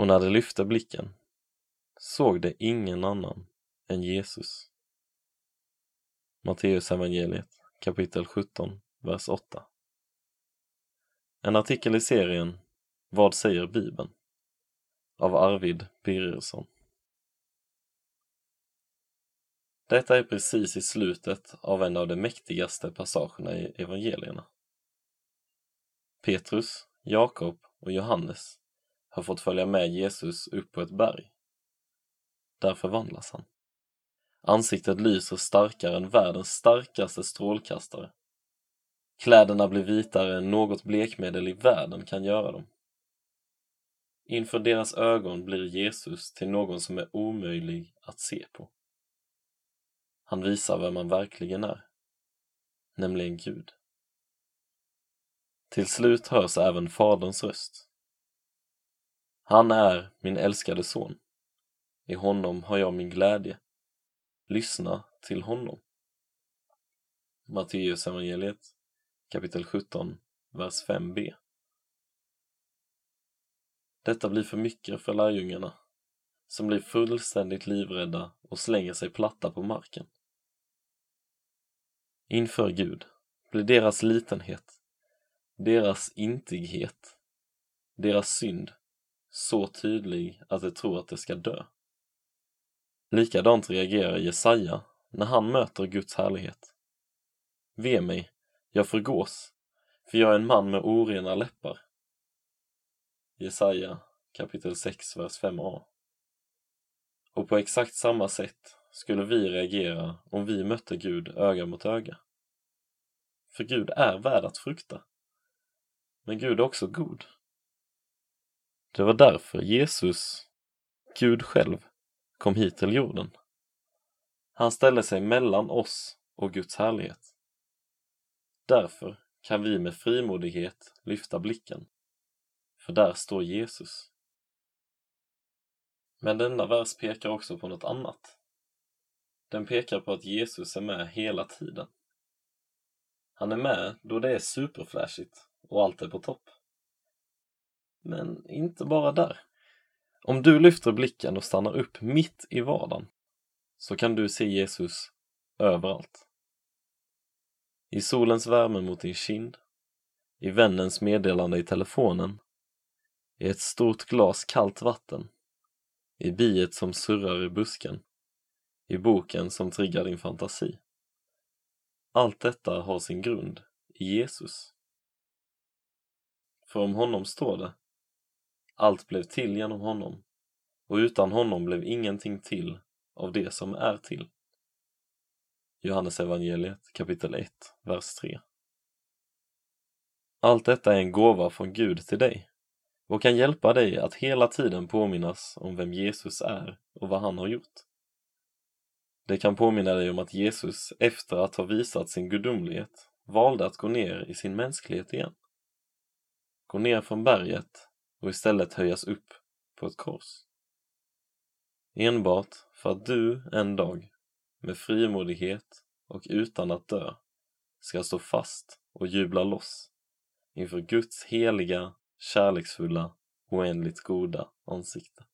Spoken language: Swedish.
och när de lyfte blicken såg de ingen annan än Jesus. Matteus evangeliet kapitel 17, vers 8. En artikel i serien Vad säger Bibeln? av Arvid Birgersson. Detta är precis i slutet av en av de mäktigaste passagerna i evangelierna. Petrus, Jakob och Johannes har fått följa med Jesus upp på ett berg. Där förvandlas han. Ansiktet lyser starkare än världens starkaste strålkastare. Kläderna blir vitare än något blekmedel i världen kan göra dem. Inför deras ögon blir Jesus till någon som är omöjlig att se på. Han visar vem han verkligen är, nämligen Gud. Till slut hörs även Faderns röst. Han är min älskade son. I honom har jag min glädje. Lyssna till honom. Matteus evangeliet kapitel 17, vers 5b. Detta blir för mycket för lärjungarna, som blir fullständigt livrädda och slänger sig platta på marken. Inför Gud blir deras litenhet, deras intighet, deras synd så tydlig att de tror att de ska dö. Likadant reagerar Jesaja när han möter Guds härlighet. Ve mig, jag förgås, för jag är en man med orena läppar. Jesaja kapitel 6, vers 5a. Och på exakt samma sätt skulle vi reagera om vi mötte Gud öga mot öga. För Gud är värd att frukta. Men Gud är också god. Det var därför Jesus, Gud själv, kom hit till jorden. Han ställde sig mellan oss och Guds härlighet. Därför kan vi med frimodighet lyfta blicken, för där står Jesus. Men denna vers pekar också på något annat. Den pekar på att Jesus är med hela tiden. Han är med då det är superflashigt och allt är på topp. Men inte bara där. Om du lyfter blicken och stannar upp mitt i vardagen så kan du se Jesus överallt. I solens värme mot din kind, i vännens meddelande i telefonen, i ett stort glas kallt vatten, i biet som surrar i busken, i boken som triggar din fantasi. Allt detta har sin grund i Jesus. För om honom står det allt blev till genom honom och utan honom blev ingenting till av det som är till. Johannes evangeliet kapitel 1, vers 3. Allt detta är en gåva från Gud till dig och kan hjälpa dig att hela tiden påminnas om vem Jesus är och vad han har gjort. Det kan påminna dig om att Jesus, efter att ha visat sin gudomlighet, valde att gå ner i sin mänsklighet igen. Gå ner från berget och istället höjas upp på ett kors. Enbart för att du en dag med frimodighet och utan att dö ska stå fast och jubla loss inför Guds heliga, kärleksfulla, oändligt goda ansikte.